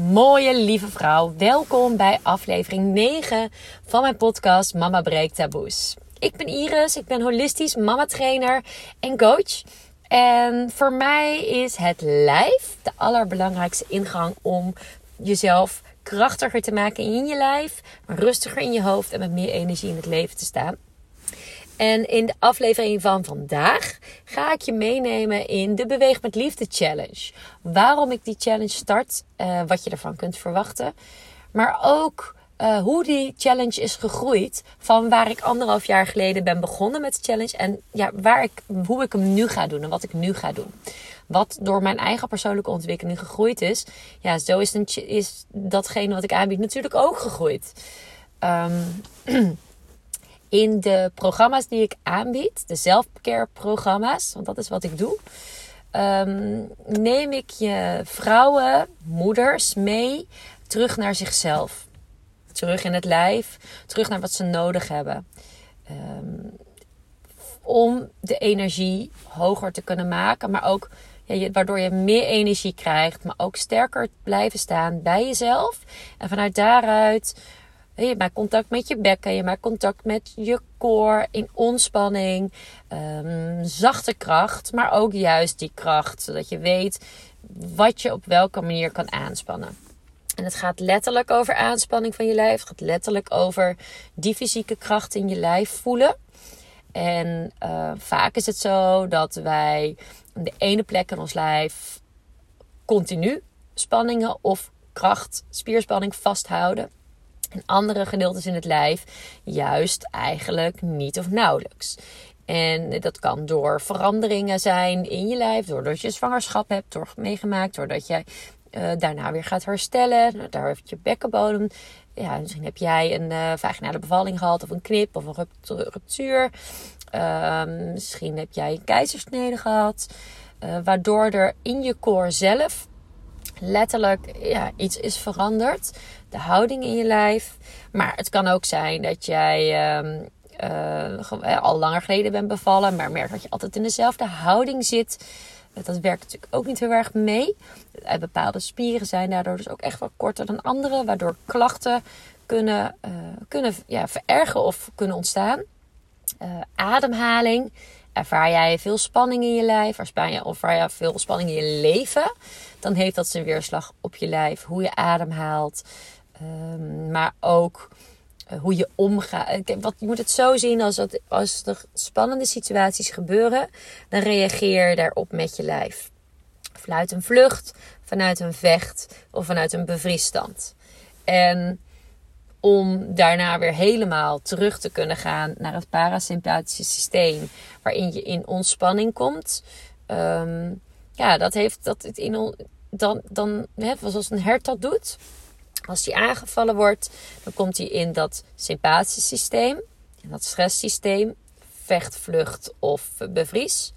mooie, lieve vrouw. Welkom bij aflevering 9 van mijn podcast Mama Breekt Taboes. Ik ben Iris, ik ben holistisch mama trainer en coach. En voor mij is het lijf de allerbelangrijkste ingang om jezelf krachtiger te maken in je lijf, rustiger in je hoofd en met meer energie in het leven te staan. En in de aflevering van vandaag ga ik je meenemen in de Beweeg met Liefde Challenge. Waarom ik die challenge start, uh, wat je ervan kunt verwachten. Maar ook uh, hoe die challenge is gegroeid. Van waar ik anderhalf jaar geleden ben begonnen met de challenge. En ja, waar ik, hoe ik hem nu ga doen en wat ik nu ga doen. Wat door mijn eigen persoonlijke ontwikkeling gegroeid is. Ja, zo is, een, is datgene wat ik aanbied natuurlijk ook gegroeid. Um, in de programma's die ik aanbied, de self-care programma's, want dat is wat ik doe, um, neem ik je vrouwen, moeders mee terug naar zichzelf. Terug in het lijf, terug naar wat ze nodig hebben. Um, om de energie hoger te kunnen maken, maar ook ja, waardoor je meer energie krijgt, maar ook sterker blijven staan bij jezelf. En vanuit daaruit je maakt contact met je bekken, je maakt contact met je core in ontspanning, um, zachte kracht, maar ook juist die kracht, zodat je weet wat je op welke manier kan aanspannen. En het gaat letterlijk over aanspanning van je lijf. Het gaat letterlijk over die fysieke kracht in je lijf voelen. En uh, vaak is het zo dat wij op de ene plek in ons lijf continu spanningen of kracht, spierspanning vasthouden. En andere gedeeltes in het lijf juist eigenlijk niet of nauwelijks. En dat kan door veranderingen zijn in je lijf, doordat je zwangerschap hebt door, meegemaakt, doordat je uh, daarna weer gaat herstellen. Nou, daar heeft je bekkenbodem. Ja, misschien heb jij een uh, vaginale bevalling gehad, of een knip, of een ruptuur. Uh, misschien heb jij een keizersnede gehad. Uh, waardoor er in je core zelf letterlijk ja, iets is veranderd. De houding in je lijf. Maar het kan ook zijn dat jij um, uh, al langer geleden bent bevallen, maar merkt dat je altijd in dezelfde houding zit. Dat werkt natuurlijk ook niet heel erg mee. Eh, bepaalde spieren zijn daardoor dus ook echt wat korter dan andere, waardoor klachten kunnen, uh, kunnen ja, verergen of kunnen ontstaan. Ademhaling. Ervaar jij veel spanning in je lijf? Ervaar of ervaar je veel spanning in je leven? Dan heeft dat zijn weerslag op je lijf. Hoe je ademhaalt. Um, maar ook uh, hoe je omgaat. Wat, je moet het zo zien als, dat, als er spannende situaties gebeuren. Dan reageer je daarop met je lijf. Vanuit een vlucht, vanuit een vecht of vanuit een bevriesstand. En om daarna weer helemaal terug te kunnen gaan naar het parasympathische systeem, waarin je in ontspanning komt. Um, ja, dat heeft dat het in dan, dan hè, zoals een hert dat doet. Als die aangevallen wordt, dan komt hij in dat sympathische systeem, in dat stresssysteem, vecht, vlucht of bevries.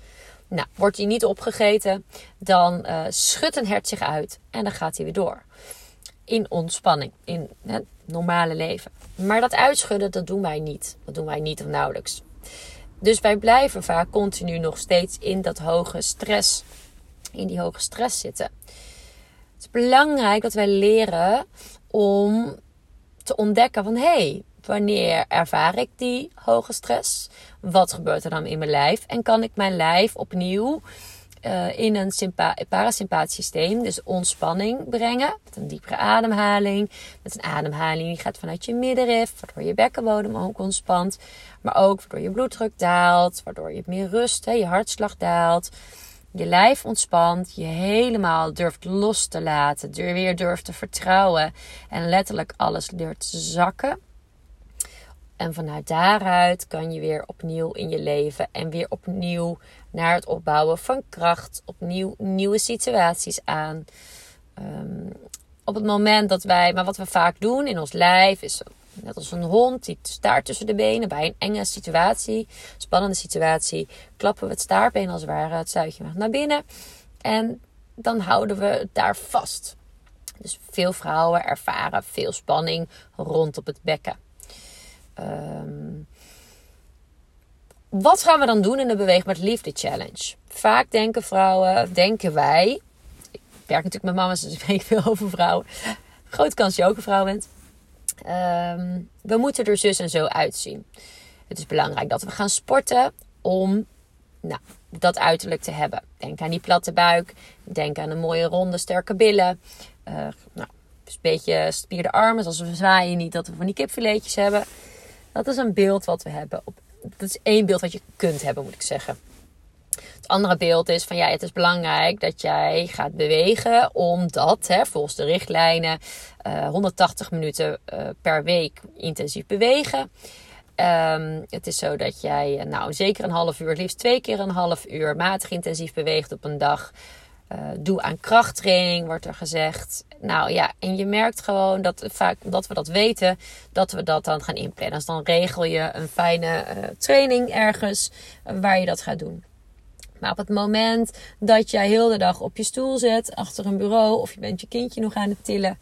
Nou, wordt hij niet opgegeten, dan uh, schudt een hert zich uit en dan gaat hij weer door in ontspanning, in het normale leven. Maar dat uitschudden, dat doen wij niet. Dat doen wij niet of nauwelijks. Dus wij blijven vaak continu nog steeds in dat hoge stress, in die hoge stress zitten. Het is belangrijk dat wij leren om te ontdekken van hé, hey, wanneer ervaar ik die hoge stress? Wat gebeurt er dan in mijn lijf? En kan ik mijn lijf opnieuw uh, in een parasympathisch systeem, dus ontspanning brengen. Met een diepere ademhaling. Met een ademhaling die gaat vanuit je middenrif, waardoor je bekkenbodem ook ontspant. Maar ook waardoor je bloeddruk daalt, waardoor je meer rust, hè, je hartslag daalt. Je lijf ontspant, je helemaal durft los te laten, weer durft te vertrouwen en letterlijk alles durft te zakken. En vanuit daaruit kan je weer opnieuw in je leven en weer opnieuw naar het opbouwen van kracht, opnieuw nieuwe situaties aan. Um, op het moment dat wij, maar wat we vaak doen in ons lijf is net als een hond die staart tussen de benen bij een enge situatie, spannende situatie, klappen we het staartbeen als het ware, het zuidje naar binnen en dan houden we het daar vast. Dus veel vrouwen ervaren veel spanning rond op het bekken. Um, wat gaan we dan doen in de Beweeg met Liefde Challenge? Vaak denken vrouwen, denken wij, ik werk natuurlijk met mama's, dus ik weet veel over vrouwen. Grote kans dat je ook een vrouw bent. Ehm, we moeten er zus en zo uitzien. Het is belangrijk dat we gaan sporten om nou, dat uiterlijk te hebben. Denk aan die platte buik. Denk aan een mooie ronde, sterke billen. Uh, nou, een beetje spierde armen. Zoals we zwaaien niet dat we van die kipfiletjes hebben. Dat is een beeld wat we hebben. Dat is één beeld wat je kunt hebben, moet ik zeggen. Het andere beeld is van ja, het is belangrijk dat jij gaat bewegen, omdat hè, volgens de richtlijnen uh, eh, 180 minuten uh, per week intensief bewegen. Um, het is zo dat jij uh, nou zeker een half uur, liefst twee keer een half uur matig intensief beweegt op een dag. Doe aan krachttraining, wordt er gezegd. Nou ja, en je merkt gewoon dat vaak, omdat we dat weten, dat we dat dan gaan inplannen. Dus dan regel je een fijne training ergens waar je dat gaat doen. Maar op het moment dat jij heel de dag op je stoel zit, achter een bureau, of je bent je kindje nog aan het tillen,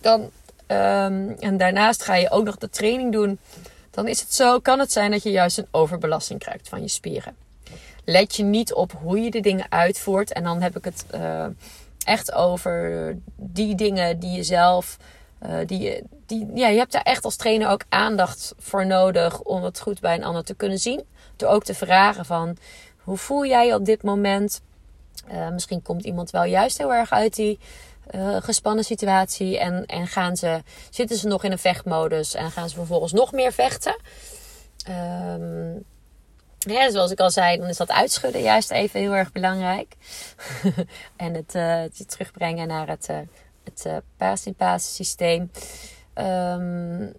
dan, um, en daarnaast ga je ook nog de training doen, dan is het zo, kan het zijn dat je juist een overbelasting krijgt van je spieren. Let je niet op hoe je de dingen uitvoert. En dan heb ik het uh, echt over die dingen die je zelf. Uh, die, die, ja, je hebt daar echt als trainer ook aandacht voor nodig om het goed bij een ander te kunnen zien. Door ook te vragen van hoe voel jij je op dit moment? Uh, misschien komt iemand wel juist heel erg uit die gespannen situatie. En, en gaan ze, zitten ze nog in een vechtmodus en gaan ze vervolgens nog meer vechten. Um, ja, zoals ik al zei, dan is dat uitschudden juist even heel erg belangrijk. en het, uh, het, terugbrengen naar het, uh, het uh, parasympathisch Um,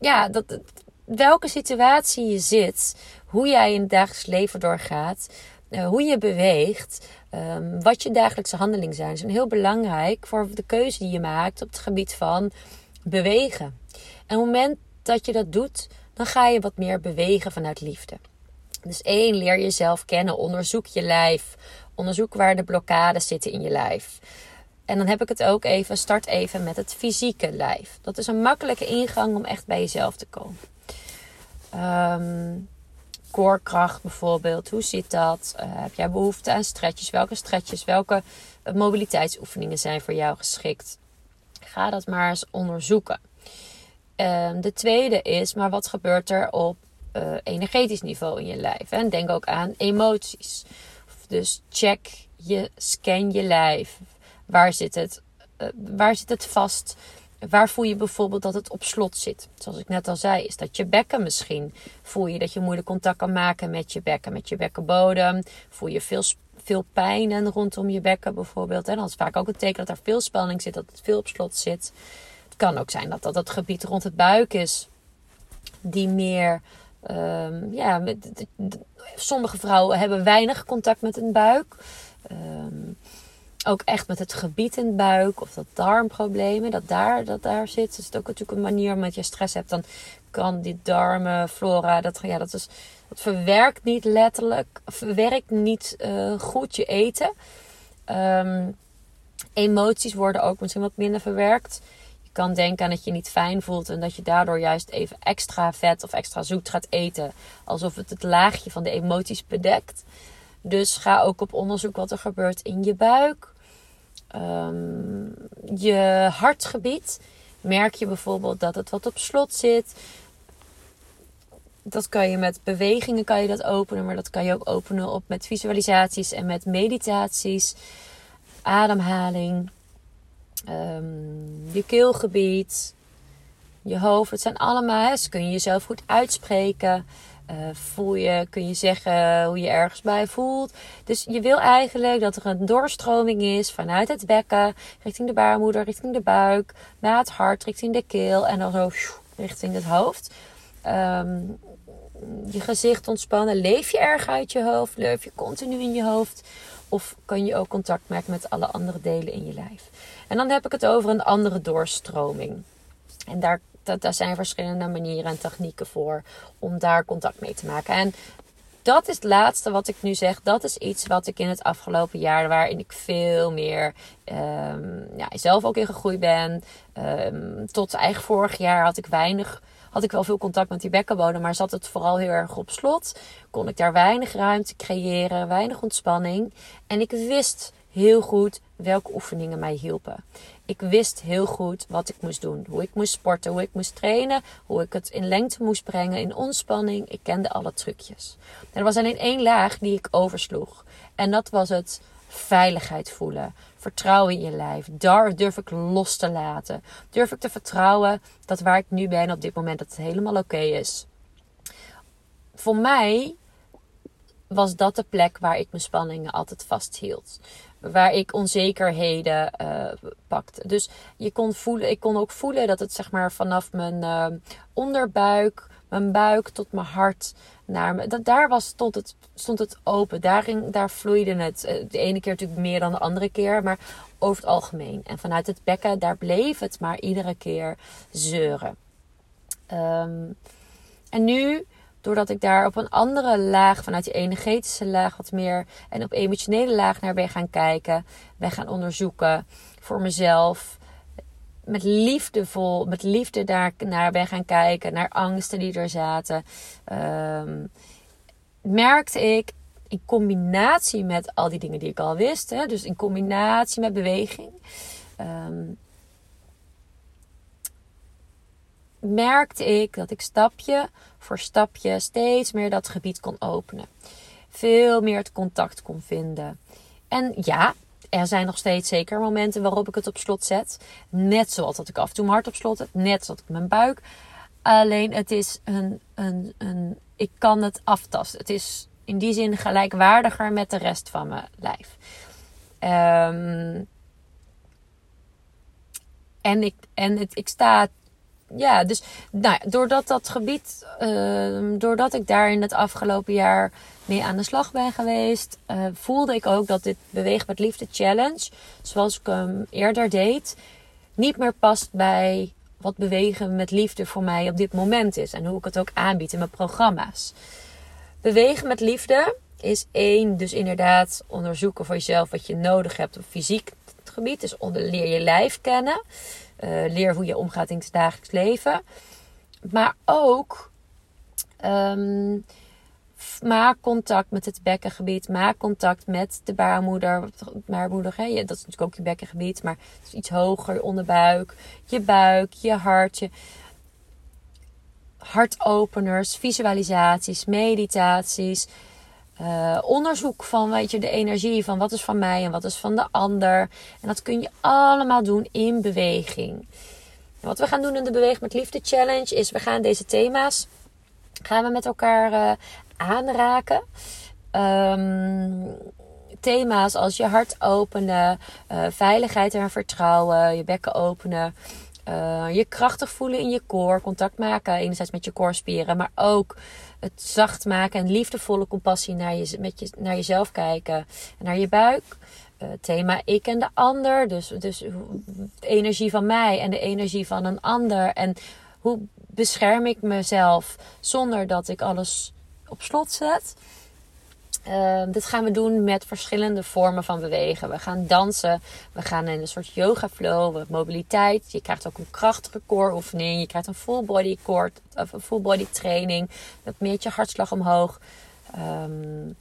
ja, dat, welke situatie je zit, hoe jij in het dagelijks leven doorgaat, hoe je beweegt, um, wat je dagelijkse handelingen zijn, zijn heel belangrijk voor de keuze die je maakt op het gebied van bewegen. En op het moment dat je dat doet, dan ga je wat meer bewegen vanuit liefde. Dus één, leer jezelf kennen, onderzoek je lijf, onderzoek waar de blokkades zitten in je lijf. En dan heb ik het ook even, start even met het fysieke lijf. Dat is een makkelijke ingang om echt bij jezelf te komen. Um, koorkracht bijvoorbeeld, hoe zit dat? Uh, heb jij behoefte aan stretches? Welke stretches, welke uh, mobiliteitsoefeningen zijn voor jou geschikt? Ga dat maar eens onderzoeken. Um, de tweede is, maar wat gebeurt er op uh, energetisch niveau in je lijf? En denk ook aan emoties. Dus check je, scan je lijf. Waar zit het, waar zit het vast? Waar voel je bijvoorbeeld dat het op slot zit? Zoals ik net al zei, is dat je bekken misschien. Voel je dat je moeilijk contact kan maken met je bekken, met je bekkenbodem? Voel je veel, veel pijn rondom je bekken bijvoorbeeld? En dat is vaak ook een teken dat er veel spanning zit, dat het veel op slot zit. Het kan ook zijn dat dat het gebied rond het buik is, die meer. Um, ja, sommige vrouwen hebben weinig contact met een buik. Um, ook echt met het gebied in de buik of dat darmproblemen, dat daar, dat daar zit. Dus is ook natuurlijk een manier omdat je stress hebt, dan kan die darmenflora, dat, ja, dat, is, dat verwerkt niet letterlijk, verwerkt niet uh, goed je eten. Um, emoties worden ook misschien wat minder verwerkt. Kan denken aan dat je niet fijn voelt en dat je daardoor juist even extra vet of extra zoet gaat eten. Alsof het het laagje van de emoties bedekt. Dus ga ook op onderzoek wat er gebeurt in je buik. Um, je hartgebied. Merk je bijvoorbeeld dat het wat op slot zit. Dat kan je met bewegingen kan je dat openen, maar dat kan je ook openen op met visualisaties en met meditaties, ademhaling, um, je keelgebied, je hoofd. Het zijn allemaal, hè, kun je jezelf goed uitspreken. Uh, voel je, kun je zeggen hoe je ergens bij voelt. Dus je wil eigenlijk dat er een doorstroming is vanuit het bekken, richting de baarmoeder, richting de buik, naar het hart, richting de keel en dan zo richting het hoofd. Um, je gezicht ontspannen. Leef je erg uit je hoofd? Leef je continu in je hoofd? Of kan je ook contact maken met alle andere delen in je lijf? En dan heb ik het over een andere doorstroming. En daar dat, daar zijn verschillende manieren en technieken voor om daar contact mee te maken. En dat is het laatste wat ik nu zeg. Dat is iets wat ik in het afgelopen jaar, waarin ik veel meer um, ja, zelf ook in gegroeid ben. Um, tot eigen vorig jaar had ik weinig, had ik wel veel contact met die bekkenbodem, maar zat het vooral heel erg op slot. Kon ik daar weinig ruimte creëren, weinig ontspanning. En ik wist heel goed welke oefeningen mij hielpen. Ik wist heel goed wat ik moest doen. Hoe ik moest sporten, hoe ik moest trainen, hoe ik het in lengte moest brengen, in ontspanning. Ik kende alle trucjes. er was alleen één laag die ik oversloeg. En dat was het veiligheid voelen. Vertrouwen in je lijf. Daar durf ik los te laten. Durf ik te vertrouwen dat waar ik nu ben op dit moment, dat het helemaal oké is. Voor mij was dat de plek waar ik mijn spanningen altijd vasthield. Waar ik onzekerheden uh, pakte. Dus je kon voelen, ik kon ook voelen dat het zeg maar vanaf mijn uh, onderbuik, mijn buik tot mijn hart. Naar me, dat, daar was, stond, het, stond het open. Daarin, daar vloeide het. Eh, de ene keer natuurlijk meer dan de andere keer. Maar over het algemeen. En vanuit het bekken, daar bleef het maar iedere keer zeuren. Um, en nu Doordat ik daar op een andere laag, vanuit die energetische laag wat meer en op emotionele laag naar ben gaan kijken, ben gaan onderzoeken voor mezelf. Met liefdevol, met liefde daar naar ben gaan kijken, naar angsten die er zaten. Um, merkte ik in combinatie met al die dingen die ik al wist, hè, dus in combinatie met beweging, um, merkte ik dat ik stapje voor stapje steeds meer dat gebied kon openen. Veel meer het contact kon vinden. En ja, er zijn nog steeds zeker momenten waarop ik het op slot zet. Net zoals dat ik af en toe mijn hart op slot heb. Net zoals ik mijn buik. Alleen het is een, een, een. Ik kan het aftasten. Het is in die zin gelijkwaardiger met de rest van mijn lijf. Um, en ik, en het, ik sta ja, dus nou, doordat dat gebied, uh, doordat ik daar in het afgelopen jaar mee aan de slag ben geweest, uh, voelde ik ook dat dit Beweeg met Liefde Challenge, zoals ik hem eerder deed, niet meer past bij wat bewegen met liefde voor mij op dit moment is en hoe ik het ook aanbied in mijn programma's. Bewegen met liefde is één, dus inderdaad onderzoeken voor jezelf wat je nodig hebt op fysiek gebied. Dus onder, leer je lijf kennen. Uh, leer hoe je omgaat in het dagelijks leven. Maar ook um, maak contact met het bekkengebied. Maak contact met de baarmoeder. baarmoeder hè? Dat is natuurlijk ook je bekkengebied. Maar het is iets hoger. Je onderbuik, je buik, je hart. Je hartopeners, visualisaties, meditaties. Uh, onderzoek van weet je, de energie van wat is van mij en wat is van de ander. En dat kun je allemaal doen in beweging. Wat we gaan doen in de Beweeg met Liefde Challenge is we gaan deze thema's gaan we met elkaar uh, aanraken. Um, thema's als je hart openen, uh, veiligheid en vertrouwen, je bekken openen. Uh, je krachtig voelen in je core, contact maken enerzijds met je koorspieren, maar ook het zacht maken en liefdevolle compassie naar, je, met je, naar jezelf kijken en naar je buik. Uh, thema ik en de ander, dus, dus de energie van mij en de energie van een ander. En hoe bescherm ik mezelf zonder dat ik alles op slot zet. Uh, dit gaan we doen met verschillende vormen van bewegen. We gaan dansen, we gaan in een soort yoga flow, mobiliteit. Je krijgt ook een krachtige core oefening. Je krijgt een full body core, of een full body training. Dat meet je hartslag omhoog. Um,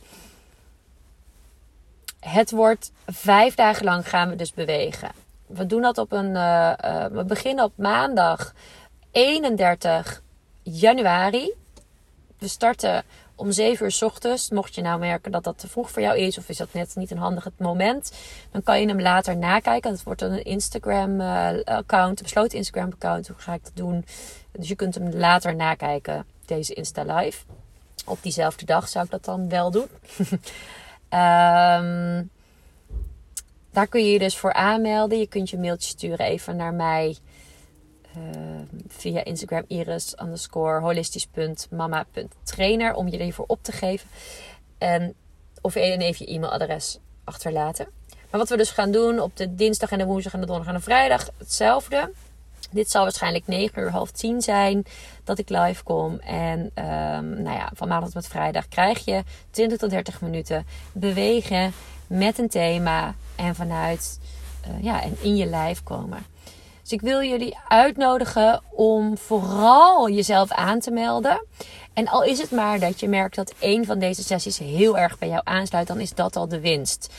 het wordt vijf dagen lang gaan we dus bewegen. We doen dat op een. Uh, uh, we beginnen op maandag 31 januari. We starten om 7 uur s ochtends. Mocht je nou merken dat dat te vroeg voor jou is, of is dat net niet een handig moment, dan kan je hem later nakijken. Het wordt dan een Instagram-account, een besloten Instagram-account. Hoe ga ik dat doen? Dus je kunt hem later nakijken, deze Insta Live. Op diezelfde dag zou ik dat dan wel doen. um, daar kun je je dus voor aanmelden. Je kunt je mailtje sturen even naar mij. Ehm, via Instagram iris underscore holistisch.mama.trainer om je hiervoor op te geven. En, of even je e-mailadres achterlaten. Maar wat we dus gaan doen op de dinsdag en de woensdag en de donderdag en de vrijdag hetzelfde. Dit zal waarschijnlijk 9 uur half 10 zijn dat ik live kom. En um, nou ja, van maandag tot vrijdag krijg je 20 tot 30 minuten bewegen met een thema. En vanuit uh, ja, en in je lijf komen. Dus ik wil jullie uitnodigen om vooral jezelf aan te melden. En al is het maar dat je merkt dat een van deze sessies heel erg bij jou aansluit, dan is dat al de winst.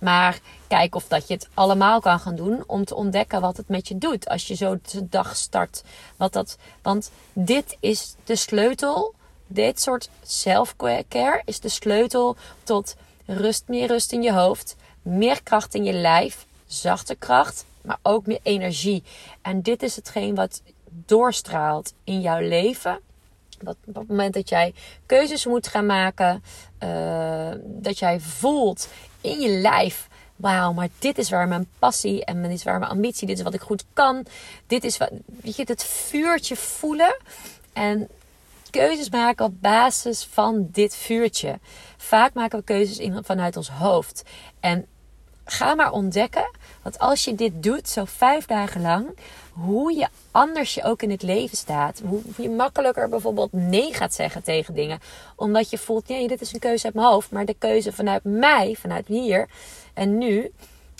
Maar kijk of dat je het allemaal kan gaan doen om te ontdekken wat het met je doet als je zo de dag start. Wat dat, want dit is de sleutel. Dit soort self-care is de sleutel tot rust, meer rust in je hoofd, meer kracht in je lijf, zachte kracht, maar ook meer energie. En dit is hetgeen wat doorstraalt in jouw leven. Dat op het moment dat jij keuzes moet gaan maken, uh, dat jij voelt in je lijf. Wauw, maar dit is waar mijn passie en dit is waar mijn ambitie, dit is wat ik goed kan. Dit is wat, weet je, het vuurtje voelen en keuzes maken op basis van dit vuurtje. Vaak maken we keuzes vanuit ons hoofd. En ga maar ontdekken dat als je dit doet, zo vijf dagen lang, hoe je anders je ook in het leven staat. Hoe je makkelijker bijvoorbeeld nee gaat zeggen tegen dingen. Omdat je voelt, nee, dit is een keuze uit mijn hoofd. Maar de keuze vanuit mij, vanuit hier en nu,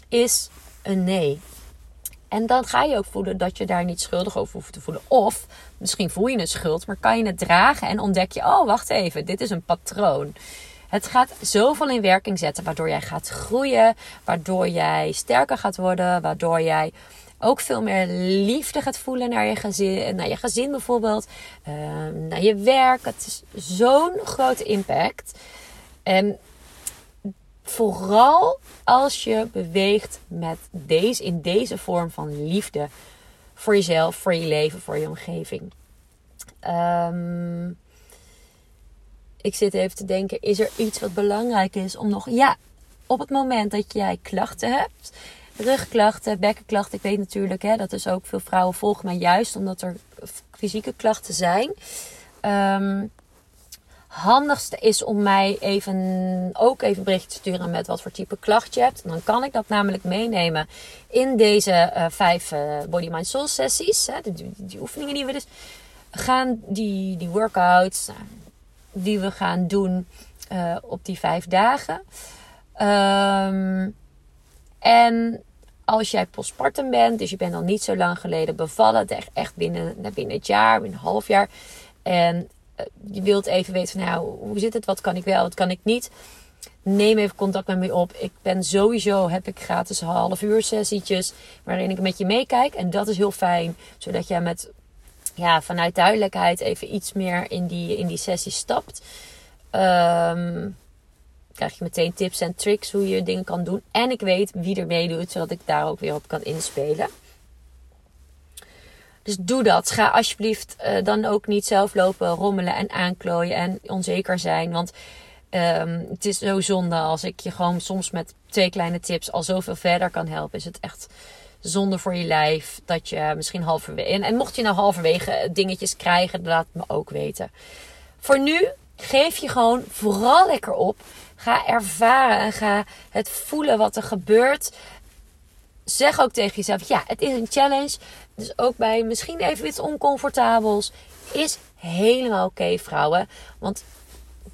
is een nee. En dan ga je ook voelen dat je daar niet schuldig over hoeft te voelen. Of misschien voel je een schuld, maar kan je het dragen en ontdek je: oh, wacht even, dit is een patroon. Het gaat zoveel in werking zetten, waardoor jij gaat groeien, waardoor jij sterker gaat worden, waardoor jij ook veel meer liefde gaat voelen naar je gezin, naar je gezin bijvoorbeeld, ehm, naar je werk. Het is zo'n grote impact. En vooral als je beweegt met deze, in deze vorm van liefde voor jezelf, voor je leven, voor je omgeving. Um, ik zit even te denken, is er iets wat belangrijk is om nog... Ja, op het moment dat jij klachten hebt, rugklachten, bekkenklachten. Ik weet natuurlijk, hè, dat is ook veel vrouwen volgen mij juist omdat er fysieke klachten zijn. Um, handigste is om mij even, ook even bericht te sturen met wat voor type klacht je hebt. dan kan ik dat namelijk meenemen in deze uh, vijf uh, Body Mind Soul sessies. Hè, die, die, oefeningen die we dus gaan, die, die workouts, nou, die we gaan doen uh, op die vijf dagen. Um, en als jij postpartum bent, dus je bent al niet zo lang geleden bevallen, echt binnen, binnen het jaar, binnen een half jaar. En uh, je wilt even weten van nou, hoe zit het? Wat kan ik wel, wat kan ik niet? Neem even contact met me op. Ik ben sowieso, heb ik gratis half uur sessietjes waarin ik met je meekijk. En dat is heel fijn, zodat jij met ja, vanuit duidelijkheid even iets meer in die, in die sessie stapt. Um, krijg je meteen tips en tricks hoe je dingen kan doen. En ik weet wie er meedoet, zodat ik daar ook weer op kan inspelen. Dus doe dat. Ga alsjeblieft uh, dan ook niet zelf lopen rommelen en aanklooien en onzeker zijn. Want um, het is zo zonde als ik je gewoon soms met twee kleine tips al zoveel verder kan helpen. Is het echt zonde voor je lijf. Dat je misschien halverwege. En, en mocht je nou halverwege dingetjes krijgen, laat me ook weten. Voor nu geef je gewoon vooral lekker op. Ga ervaren en ga het voelen wat er gebeurt. Zeg ook tegen jezelf: ja, het is een challenge. Dus ook bij misschien even iets oncomfortabels. Is helemaal oké, vrouwen. Want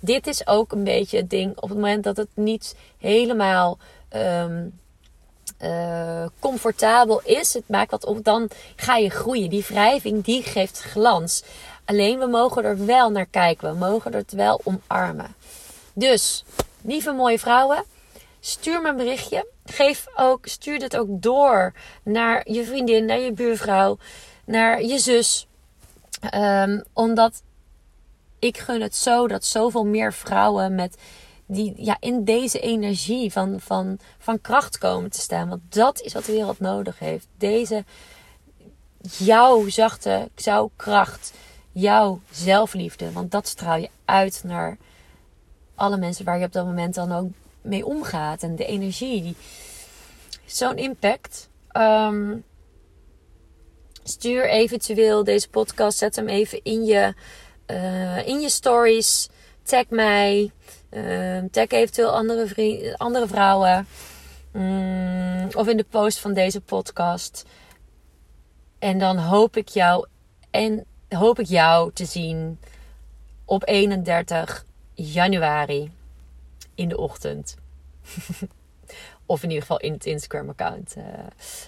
dit is ook een beetje het ding. Op het moment dat het niet helemaal um, uh, comfortabel is, het maakt wat op, dan ga je groeien. Die wrijving die geeft glans. Alleen we mogen er wel naar kijken. We mogen het wel omarmen. Dus, lieve mooie vrouwen, stuur me een berichtje. Geef ook, stuur dit ook door naar je vriendin, naar je buurvrouw, naar je zus. Um, omdat ik gun het zo dat zoveel meer vrouwen met die ja, in deze energie van, van, van kracht komen te staan. Want dat is wat de wereld nodig heeft. Deze jouw zachte, jouw kracht, jouw zelfliefde. Want dat straal je uit naar alle mensen waar je op dat moment dan ook mee omgaat. En de energie. Zo'n impact. Um, stuur eventueel deze podcast. Zet hem even in je, uh, in je stories. Tag mij. Uh, tag eventueel andere, vrienden, andere vrouwen. Mm, of in de post van deze podcast. En dan hoop ik jou en hoop ik jou te zien op 31 januari in de ochtend. of in ieder geval in het Instagram account. Uh,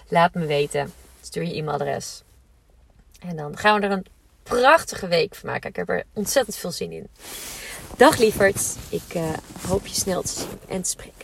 laat me weten. Stuur je e-mailadres. En dan gaan we er een prachtige week van maken. Ik heb er ontzettend veel zin in. Dag lieverd, ik uh, hoop je snel te zien en te spreken.